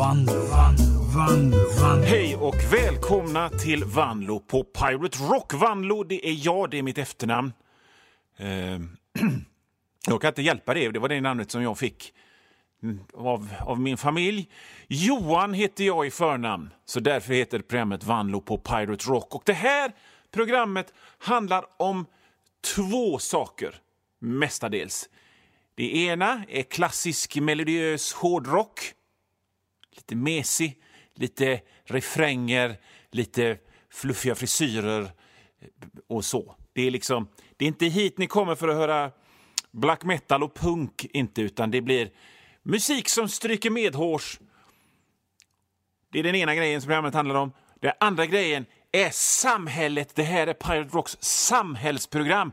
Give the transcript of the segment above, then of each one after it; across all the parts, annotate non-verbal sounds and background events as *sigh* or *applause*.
Vanlo, Vanlo, Vanlo, Vanlo. Hej och välkomna till Vanlo på Pirate Rock. Vanlo, det är jag, det är mitt efternamn. Eh, *clears throat* jag kan inte hjälpa det, det var det namnet som jag fick mm, av, av min familj. Johan heter jag i förnamn, så därför heter programmet Vanlo på Pirate Rock. Och det här programmet handlar om två saker, mestadels. Det ena är klassisk melodiös hårdrock. Lite mesig, lite refränger, lite fluffiga frisyrer eh, och så. Det är liksom, det är inte hit ni kommer för att höra black metal och punk, inte, utan det blir musik som stryker medhårs. Det är den ena grejen som programmet handlar om. Den andra grejen är samhället. Det här är Pirate Rocks samhällsprogram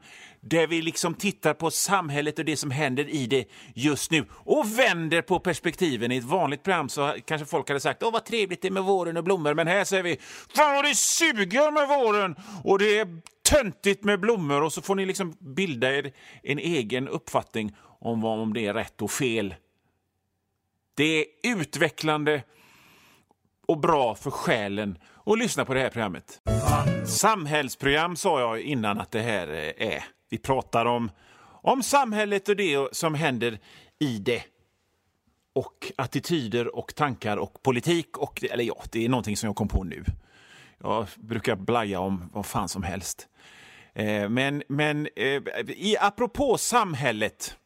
där vi liksom tittar på samhället och det som händer i det just nu och vänder på perspektiven. I ett vanligt program så kanske folk hade sagt åh vad trevligt det är med våren och blommor, men här säger vi fan vad det suger med våren och det är töntigt med blommor och så får ni liksom bilda er en egen uppfattning om vad om det är rätt och fel. Det är utvecklande och bra för själen att lyssna på det här programmet. Samhällsprogram sa jag innan att det här eh, är. Vi pratar om, om samhället och det som händer i det. Och attityder och tankar och politik. Och, eller ja, det är någonting som jag kom på nu. Jag brukar blaja om vad fan som helst. Eh, men men eh, i, apropå samhället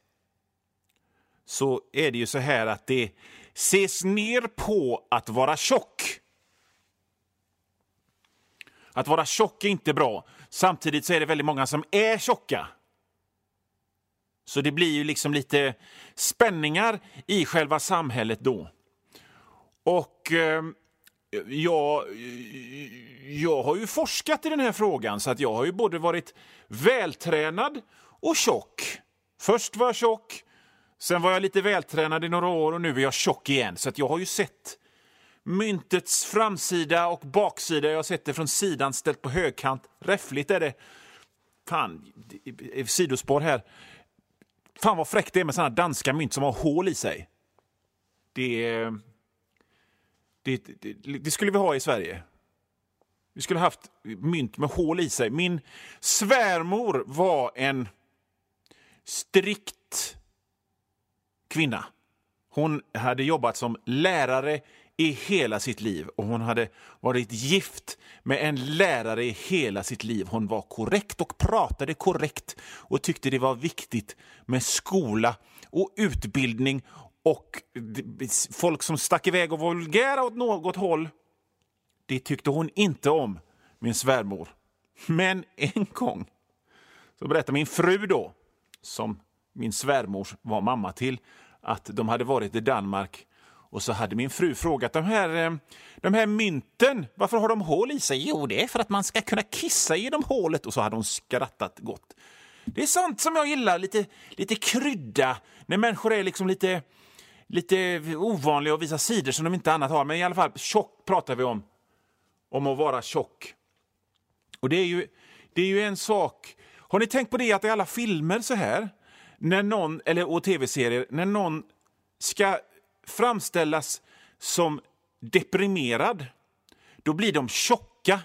så är det ju så här att det ses ner på att vara tjock. Att vara tjock är inte bra. Samtidigt så är det väldigt många som är tjocka. Så det blir ju liksom lite spänningar i själva samhället då. Och eh, jag, jag har ju forskat i den här frågan så att jag har ju både varit vältränad och tjock. Först var jag tjock, sen var jag lite vältränad i några år och nu är jag tjock igen. Så att jag har ju sett myntets framsida och baksida. Jag har sett det från sidan ställt på högkant. Räffligt är det. Fan, sidospår här. Fan vad fräckt det är med såna danska mynt som har hål i sig. Det, det, det, det skulle vi ha i Sverige. Vi skulle haft mynt med hål i sig. Min svärmor var en strikt kvinna. Hon hade jobbat som lärare i hela sitt liv och hon hade varit gift med en lärare i hela sitt liv. Hon var korrekt och pratade korrekt och tyckte det var viktigt med skola och utbildning och folk som stack iväg och var vulgära åt något håll. Det tyckte hon inte om, min svärmor. Men en gång så berättade min fru då, som min svärmor var mamma till, att de hade varit i Danmark och så hade min fru frågat de här, eh, de här mynten, varför har de hål i sig? Jo, det är för att man ska kunna kissa genom hålet. Och så hade hon skrattat gott. Det är sånt som jag gillar, lite, lite krydda, när människor är liksom lite, lite ovanliga och visar sidor som de inte annat har. Men i alla fall, tjock pratar vi om, om att vara tjock. Och det är ju, det är ju en sak... Har ni tänkt på det att i alla filmer så här, när någon, eller, och tv-serier, när någon ska framställas som deprimerad, då blir de tjocka.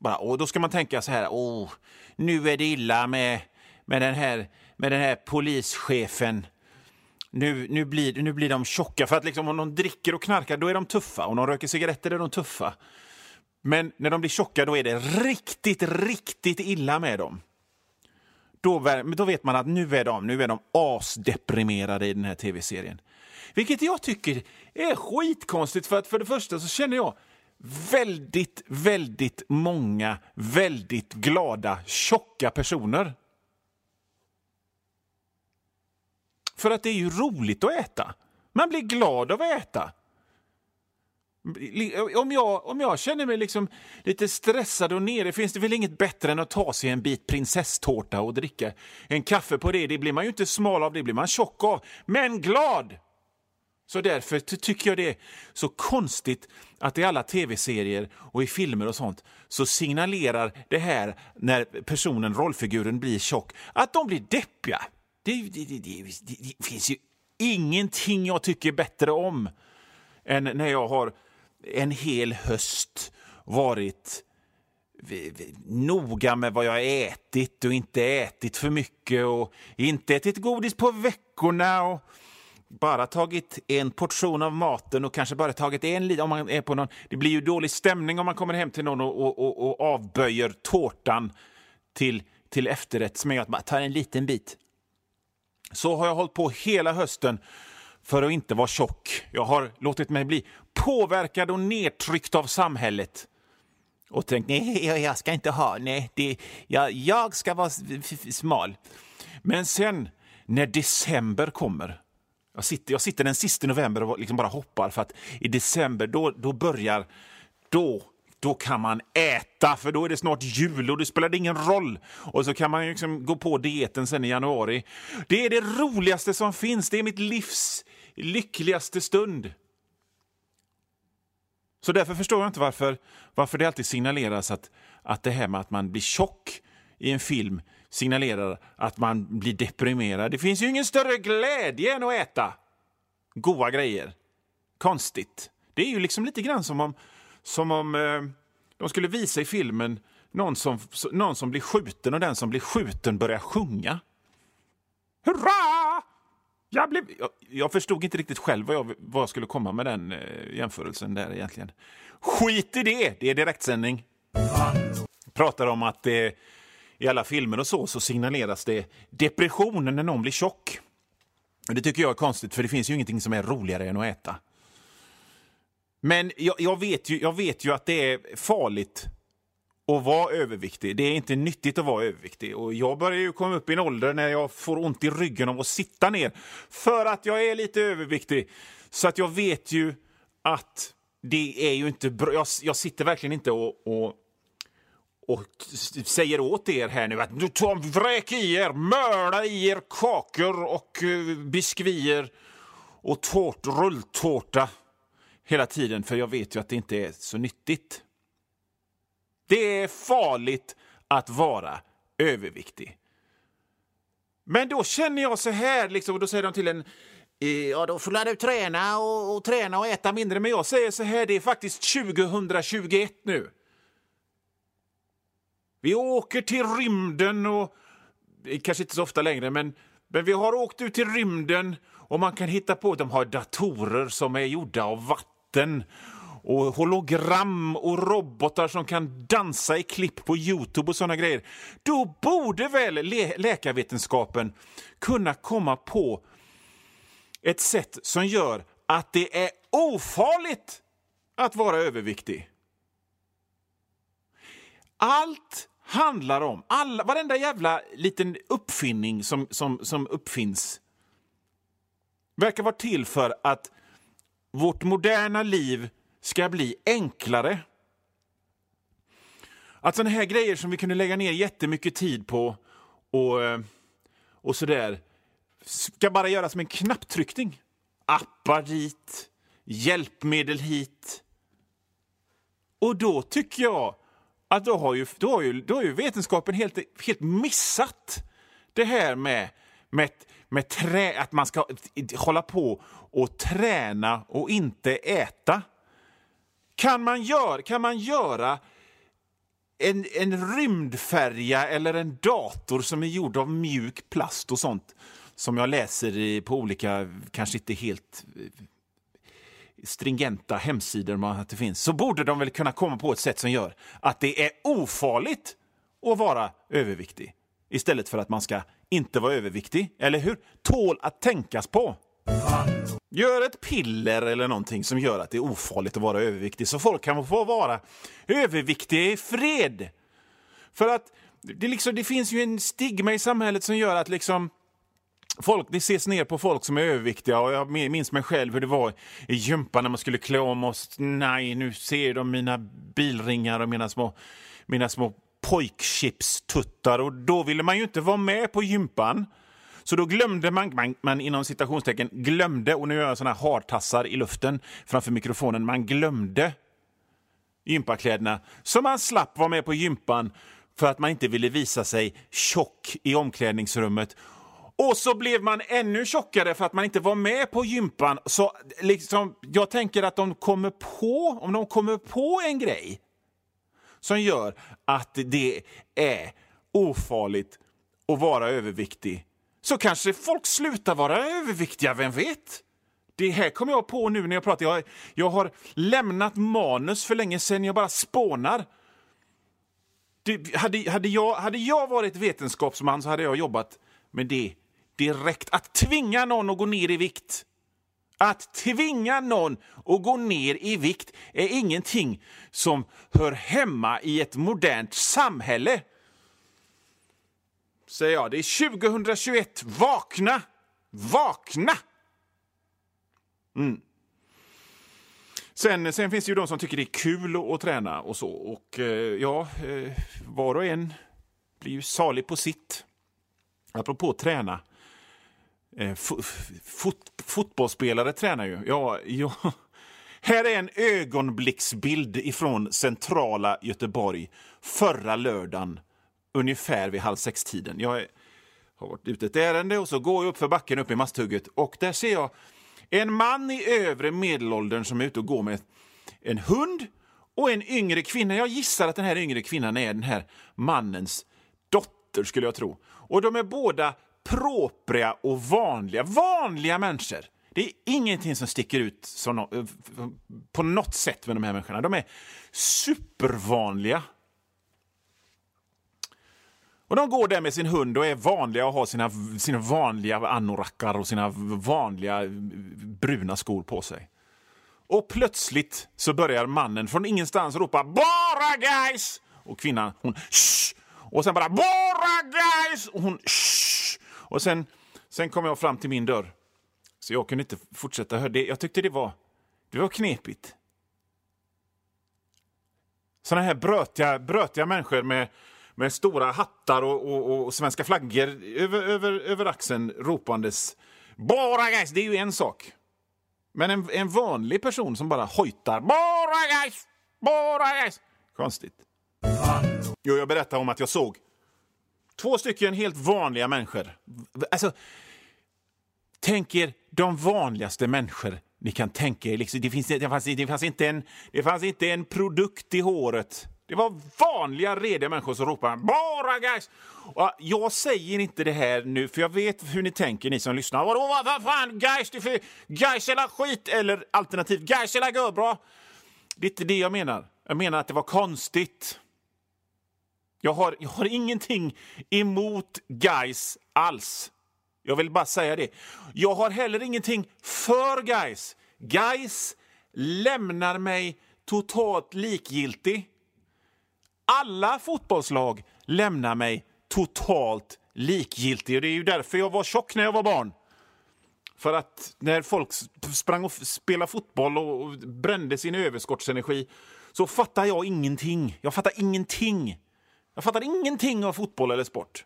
Bara, och då ska man tänka så här, åh, nu är det illa med, med, den, här, med den här polischefen. Nu, nu, blir, nu blir de tjocka. För att liksom, om de dricker och knarkar, då är de tuffa. Om de röker cigaretter är de tuffa. Men när de blir tjocka, då är det riktigt, riktigt illa med dem. Då, då vet man att nu är de, nu är de asdeprimerade i den här tv-serien. Vilket jag tycker är skitkonstigt för att för det första så känner jag väldigt, väldigt många väldigt glada, tjocka personer. För att det är ju roligt att äta. Man blir glad av att äta. Om jag, om jag känner mig liksom lite stressad och nere finns det väl inget bättre än att ta sig en bit prinsesstårta och dricka en kaffe på det. Det blir man ju inte smal av, det blir man tjock av. Men glad! Så därför tycker jag det är så konstigt att i alla tv-serier och i filmer och sånt så signalerar det här när personen, rollfiguren, blir tjock, att de blir deppiga. Det, det, det, det finns ju ingenting jag tycker bättre om än när jag har en hel höst varit noga med vad jag har ätit och inte ätit för mycket och inte ätit godis på veckorna och bara tagit en portion av maten och kanske bara tagit en liten... Om man är på någon, det blir ju dålig stämning om man kommer hem till någon och, och, och, och avböjer tårtan till, till efterrätt med att bara tar en liten bit. Så har jag hållit på hela hösten för att inte vara tjock. Jag har låtit mig bli påverkad och nedtryckt av samhället och tänkt nej, jag- ska inte ha, nej, det, jag, jag ska vara smal. Men sen när december kommer, jag sitter, jag sitter den sista november och liksom bara hoppar för att i december då, då börjar, då, då kan man äta för då är det snart jul och det spelar ingen roll. Och så kan man liksom gå på dieten sen i januari. Det är det roligaste som finns, det är mitt livs lyckligaste stund. Så därför förstår jag inte varför, varför det alltid signaleras att, att det här med att man blir tjock i en film signalerar att man blir deprimerad. Det finns ju ingen större glädje än att äta goda grejer. Konstigt. Det är ju liksom lite grann som om, som om eh, de skulle visa i filmen någon som, någon som blir skjuten och den som blir skjuten börjar sjunga. Hurra! Jag, blev, jag, jag förstod inte riktigt själv vad jag, vad jag skulle komma med den eh, jämförelsen där egentligen. Skit i det! Det är direktsändning. Pratar om att eh, i alla filmer och så, så signaleras det depressionen när någon blir tjock. Det tycker jag är konstigt, för det finns ju ingenting som är roligare än att äta. Men jag, jag, vet, ju, jag vet ju att det är farligt att vara överviktig. Det är inte nyttigt att vara överviktig. Och jag börjar ju komma upp i en ålder när jag får ont i ryggen av att sitta ner för att jag är lite överviktig. Så att jag vet ju att det är ju inte bra. Jag, jag sitter verkligen inte och, och, och säger åt er här nu att nu tar vräk i er, mörda i er kakor och eh, biskvier och tårt, rulltårta hela tiden, för jag vet ju att det inte är så nyttigt. Det är farligt att vara överviktig. Men då känner jag så här, liksom, och då säger de till en eh, Ja, då får du träna och, och träna och äta mindre. Men jag säger så här, det är faktiskt 2021 nu. Vi åker till rymden och kanske inte så ofta längre, men, men vi har åkt ut till rymden och man kan hitta på, de har datorer som är gjorda av vatten och hologram och robotar som kan dansa i klipp på Youtube och såna grejer. Då borde väl lä läkarvetenskapen kunna komma på ett sätt som gör att det är ofarligt att vara överviktig. Allt handlar om, alla, varenda jävla liten uppfinning som, som, som uppfinns verkar vara till för att vårt moderna liv ska bli enklare. Att sådana här grejer som vi kunde lägga ner jättemycket tid på och, eh, och sådär ska bara göras som en knapptryckning. Appar dit, hjälpmedel hit. Och då tycker jag att då har ju, då har ju, då har ju vetenskapen helt, helt missat det här med, med, med trä, att man ska hålla på och träna och inte äta. Kan man, gör, kan man göra en, en rymdfärja eller en dator som är gjord av mjuk plast och sånt som jag läser i, på olika, kanske inte helt stringenta hemsidor man att det finns, så borde de väl kunna komma på ett sätt som gör att det är ofarligt att vara överviktig istället för att man ska inte vara överviktig, eller hur? Tål att tänkas på. Gör ett piller eller någonting som gör att det är ofarligt att vara överviktig så folk kan få vara överviktiga i fred. För att det, liksom, det finns ju en stigma i samhället som gör att liksom Folk, det ses ner på folk som är överviktiga och jag minns mig själv hur det var i gympan när man skulle klä om oss. Nej, nu ser de mina bilringar och mina små, mina små pojkchipstuttar och då ville man ju inte vara med på gympan. Så då glömde man, man, man inom citationstecken glömde, och nu gör jag såna här hartassar i luften framför mikrofonen, man glömde gympakläderna så man slapp vara med på gympan för att man inte ville visa sig tjock i omklädningsrummet och så blev man ännu tjockare för att man inte var med på gympan. Så liksom, jag tänker att de kommer på, om de kommer på en grej som gör att det är ofarligt att vara överviktig så kanske folk slutar vara överviktiga, vem vet? Det här kommer jag på nu när jag pratar. Jag, jag har lämnat manus för länge sedan, jag bara spånar. Det, hade, hade, jag, hade jag varit vetenskapsman så hade jag jobbat med det direkt. Att tvinga någon att gå ner i vikt. Att tvinga någon att gå ner i vikt är ingenting som hör hemma i ett modernt samhälle. Säger jag. Det är 2021. Vakna! Vakna! Mm. Sen, sen finns det ju de som tycker det är kul att, träna och så. Och eh, ja, eh, var och en blir ju salig på sitt. Apropå träna. Eh, fot, fotbollsspelare tränar ju. Ja, ja. *laughs* Här är en ögonblicksbild ifrån centrala Göteborg förra lördagen, ungefär vid halv sex-tiden. Jag har varit ute ett ärende och så går jag upp för backen upp i Masthugget och där ser jag en man i övre medelåldern som är ute och går med en hund och en yngre kvinna. Jag gissar att den här yngre kvinnan är den här mannens dotter, skulle jag tro. Och de är båda propria och vanliga. Vanliga människor. Det är ingenting som sticker ut som no eh, på något sätt med de här människorna. De är supervanliga. Och De går där med sin hund och är vanliga och har sina, sina vanliga anorackar och sina vanliga eh, bruna skor på sig. Och plötsligt så börjar mannen från ingenstans ropa “Bara guys!” och kvinnan hon Shh! och sen bara “Bara guys!” och hon Shh! Och sen, sen kom jag fram till min dörr. Så jag kunde inte fortsätta höra det. Jag tyckte det var, det var knepigt. Såna här brötiga, brötiga människor med med stora hattar och, och, och svenska flaggor över, över, över axeln ropandes “Bara guys!” Det är ju en sak. Men en, en vanlig person som bara hojtar “Bara guys! Bara guys!” Konstigt. Jo, jag berättade om att jag såg två stycken helt vanliga människor. Alltså, tänk er de vanligaste människor ni kan tänka er. Liksom, det, finns, det, fanns, det, fanns inte en, det fanns inte en produkt i håret det var vanliga, rediga människor som ropade “Bara guys!” och Jag säger inte det här nu, för jag vet hur ni tänker, ni som lyssnar. Vadå, vad, vad fan, guys, det är för guys eller skit, eller alternativt, guys eller går bra. Det är inte det jag menar. Jag menar att det var konstigt. Jag har, jag har ingenting emot guys alls. Jag vill bara säga det. Jag har heller ingenting för guys. Guys lämnar mig totalt likgiltig. Alla fotbollslag lämnar mig totalt likgiltig. Och det är ju därför jag var tjock när jag var barn. För att när folk sprang och spelade fotboll och brände sin överskottsenergi så fattar jag ingenting. Jag fattar ingenting. Jag fattar ingenting av fotboll eller sport.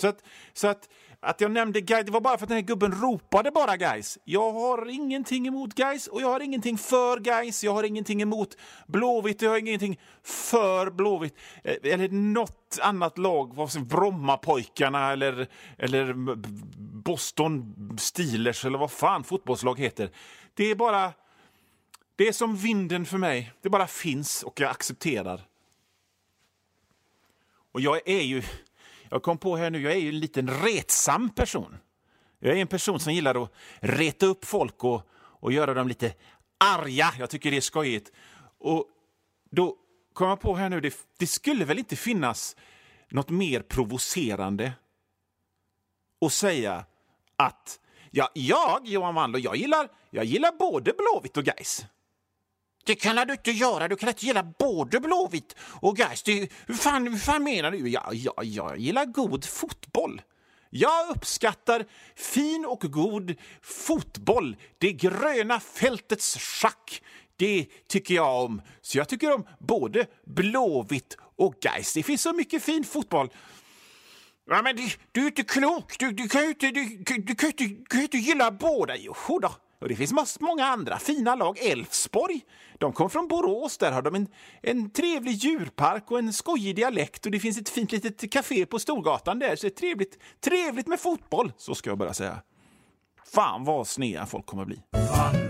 Så att, så att att jag nämnde guys, det var bara för att den här gubben ropade bara guys. Jag har ingenting emot guys och jag har ingenting för guys. Jag har ingenting emot Blåvitt jag har ingenting för Blåvitt. Eh, eller något annat lag, Brommapojkarna eller, eller Boston Steelers eller vad fan fotbollslag heter. Det är bara... Det är som vinden för mig. Det bara finns och jag accepterar. Och jag är ju jag kom på här nu, jag är ju en liten retsam person. Jag är en person som gillar att reta upp folk och, och göra dem lite arga. Jag tycker det är skojigt. Och då kom jag på här nu, det, det skulle väl inte finnas något mer provocerande att säga att ja, jag, Johan Wandler, jag gillar, jag gillar både Blåvitt och Gais. Det kan du inte göra. Du kan inte gilla både Blåvitt och Gais. hur, fan, hur fan menar du? Ja, ja, jag gillar god fotboll. Jag uppskattar fin och god fotboll. Det gröna fältets schack. Det tycker jag om. Så jag tycker om både Blåvitt och Gais. Det finns så mycket fin fotboll. Ja, men du, du är inte klok. Du, du kan ju inte, du, du, kan inte, du kan inte gilla båda. Jo då. Och det finns många andra fina lag. Elfsborg, de kom från Borås. Där har de en, en trevlig djurpark och en skojig dialekt. Och det finns ett fint litet café på Storgatan där. Så det är trevligt, trevligt med fotboll, så ska jag bara säga. Fan vad snea folk kommer att bli.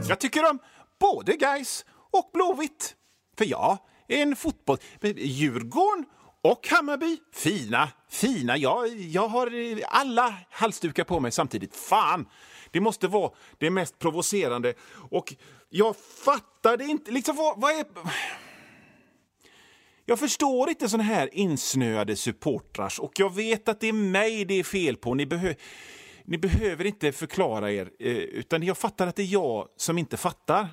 Jag tycker om både guys och Blåvitt. För jag är en fotboll... Djurgården och Hammarby, fina, fina. Jag, jag har eh, alla halsdukar på mig samtidigt. Fan! Det måste vara det mest provocerande. Och jag fattar det inte. Liksom, vad, vad är... Jag förstår inte såna här insnöade supportrars och jag vet att det är mig det är fel på. Ni, behö ni behöver inte förklara er, eh, utan jag fattar att det är jag som inte fattar.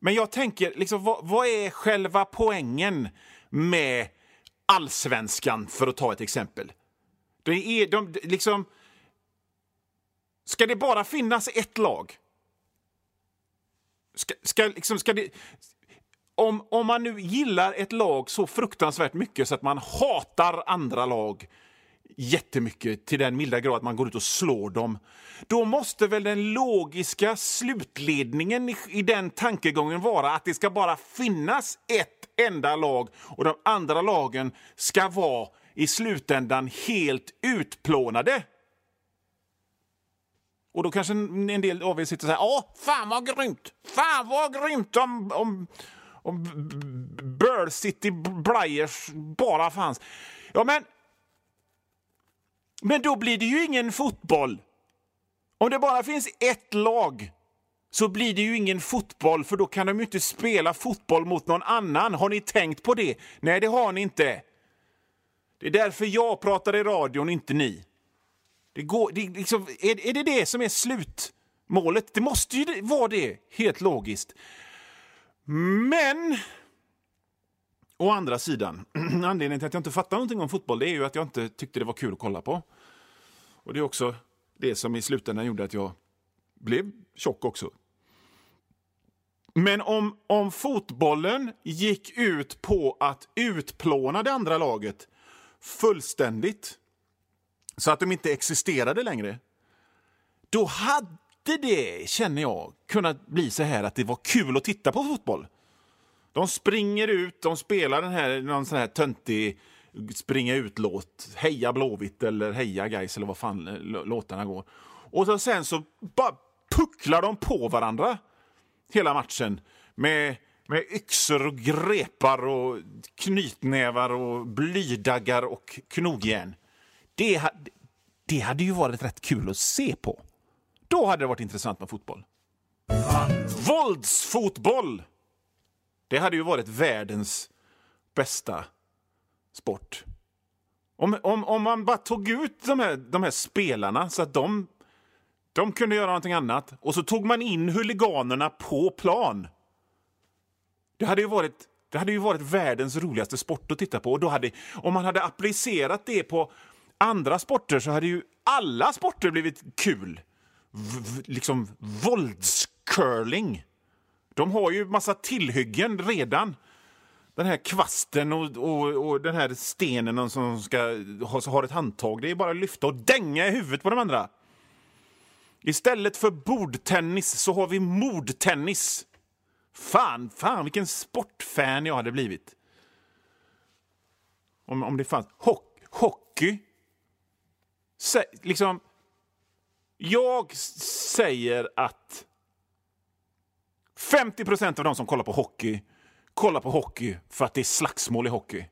Men jag tänker, liksom, vad, vad är själva poängen med allsvenskan, för att ta ett exempel? Det är, de, liksom, ska det bara finnas ett lag? Ska, ska, liksom, ska det, om, om man nu gillar ett lag så fruktansvärt mycket så att man hatar andra lag jättemycket till den milda grad att man går ut och slår dem. Då måste väl den logiska slutledningen i, i den tankegången vara att det ska bara finnas ett enda lag och de andra lagen ska vara i slutändan helt utplånade. Och då kanske en del av er sitter så här, ja, fan vad grymt! Fan vad grymt om, om, om Bird City Blyers bara fanns. Ja, men men då blir det ju ingen fotboll. Om det bara finns ett lag så blir det ju ingen fotboll för då kan de ju inte spela fotboll mot någon annan. Har ni tänkt på det? Nej, det har ni inte. Det är därför jag pratar i radion, inte ni. Det går, det, liksom, är, är det det som är slutmålet? Det måste ju vara det, helt logiskt. Men... Å andra sidan, *clears throat* anledningen till att jag inte fattar någonting om fotboll det är ju att jag inte tyckte det var kul att kolla på. Och det är också det som i slutändan gjorde att jag blev tjock också. Men om, om fotbollen gick ut på att utplåna det andra laget fullständigt så att de inte existerade längre då hade det, känner jag, kunnat bli så här att det var kul att titta på fotboll. De springer ut, de spelar den här, någon sån här töntig springa ut-låt. Heja Blåvitt eller Heja Gais eller vad fan eh, låtarna går. Och så, sen så bara pucklar de på varandra hela matchen med, med yxor och grepar och knytnävar och blydaggar och knogjärn. Det, det hade ju varit rätt kul att se på. Då hade det varit intressant med fotboll. Våldsfotboll! Det hade ju varit världens bästa sport. Om, om, om man bara tog ut de här, de här spelarna så att de, de kunde göra någonting annat och så tog man in huliganerna på plan. Det hade ju varit, det hade ju varit världens roligaste sport att titta på. Och då hade, om man hade applicerat det på andra sporter så hade ju alla sporter blivit kul. V liksom våldscurling. De har ju massa tillhyggen redan den här kvasten och, och, och, den här stenen som ska ha, har ett handtag. Det är bara att lyfta och dänga i huvudet på de andra. Istället för bordtennis så har vi mordtennis. Fan, fan vilken sportfan jag hade blivit. Om, om det fanns. Hock, hockey. Sä, liksom. Jag säger att 50 procent av de som kollar på hockey Kolla på hockey för att det är slagsmål i hockey.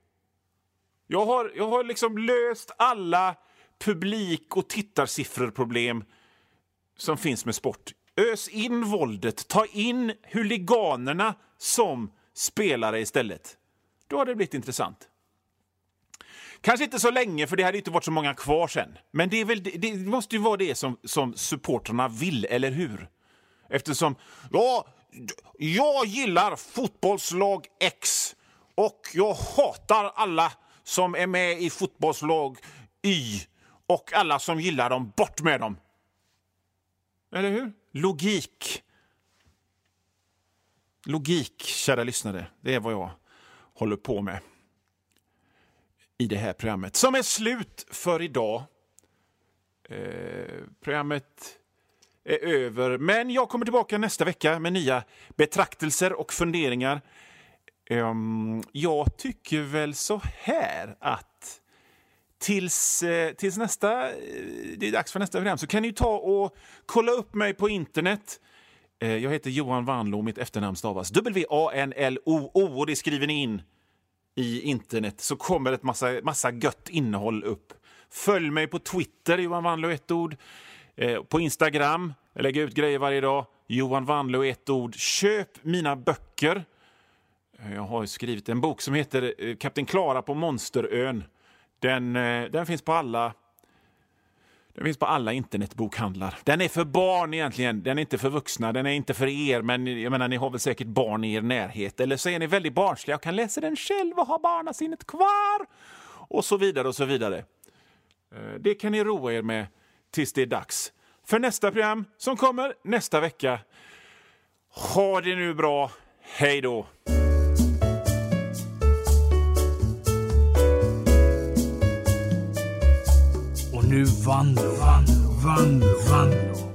Jag har, jag har liksom löst alla publik och tittarsiffrorproblem som finns med sport. Ös in våldet, ta in huliganerna som spelare istället. Då har det blivit intressant. Kanske inte så länge, för det hade inte varit så många kvar sen. Men det, väl, det måste ju vara det som, som supportrarna vill, eller hur? Eftersom, ja, jag gillar fotbollslag X och jag hatar alla som är med i fotbollslag Y och alla som gillar dem. Bort med dem! Eller hur? Logik. Logik, kära lyssnare, det är vad jag håller på med i det här programmet, som är slut för idag. Eh, programmet är över. Men jag kommer tillbaka nästa vecka med nya betraktelser och funderingar. Um, jag tycker väl så här att tills, eh, tills nästa, eh, det är dags för nästa program så kan ni ta och kolla upp mig på internet. Eh, jag heter Johan Vanlo, mitt efternamn stavas W-A-N-L-O-O och det skriver ni in i internet så kommer ett massa, massa gött innehåll upp. Följ mig på Twitter, Johan Vanlo ett ord. Eh, på Instagram, jag lägger ut grejer varje dag. Johan Vanlo ett ord. Köp mina böcker. Eh, jag har skrivit en bok som heter eh, Kapten Klara på Monsterön. Den, eh, den finns på alla den finns på alla internetbokhandlar. Den är för barn egentligen, den är inte för vuxna, den är inte för er, men jag menar, ni har väl säkert barn i er närhet. Eller så är ni väldigt barnsliga och kan läsa den själv och ha barnasinnet kvar. Och så vidare och så vidare. Det kan ni roa er med tills det är dags för nästa program som kommer nästa vecka. Ha det nu bra. Hej då! Och nu Vanlo, Vanlo, Vanlo, Vanlo.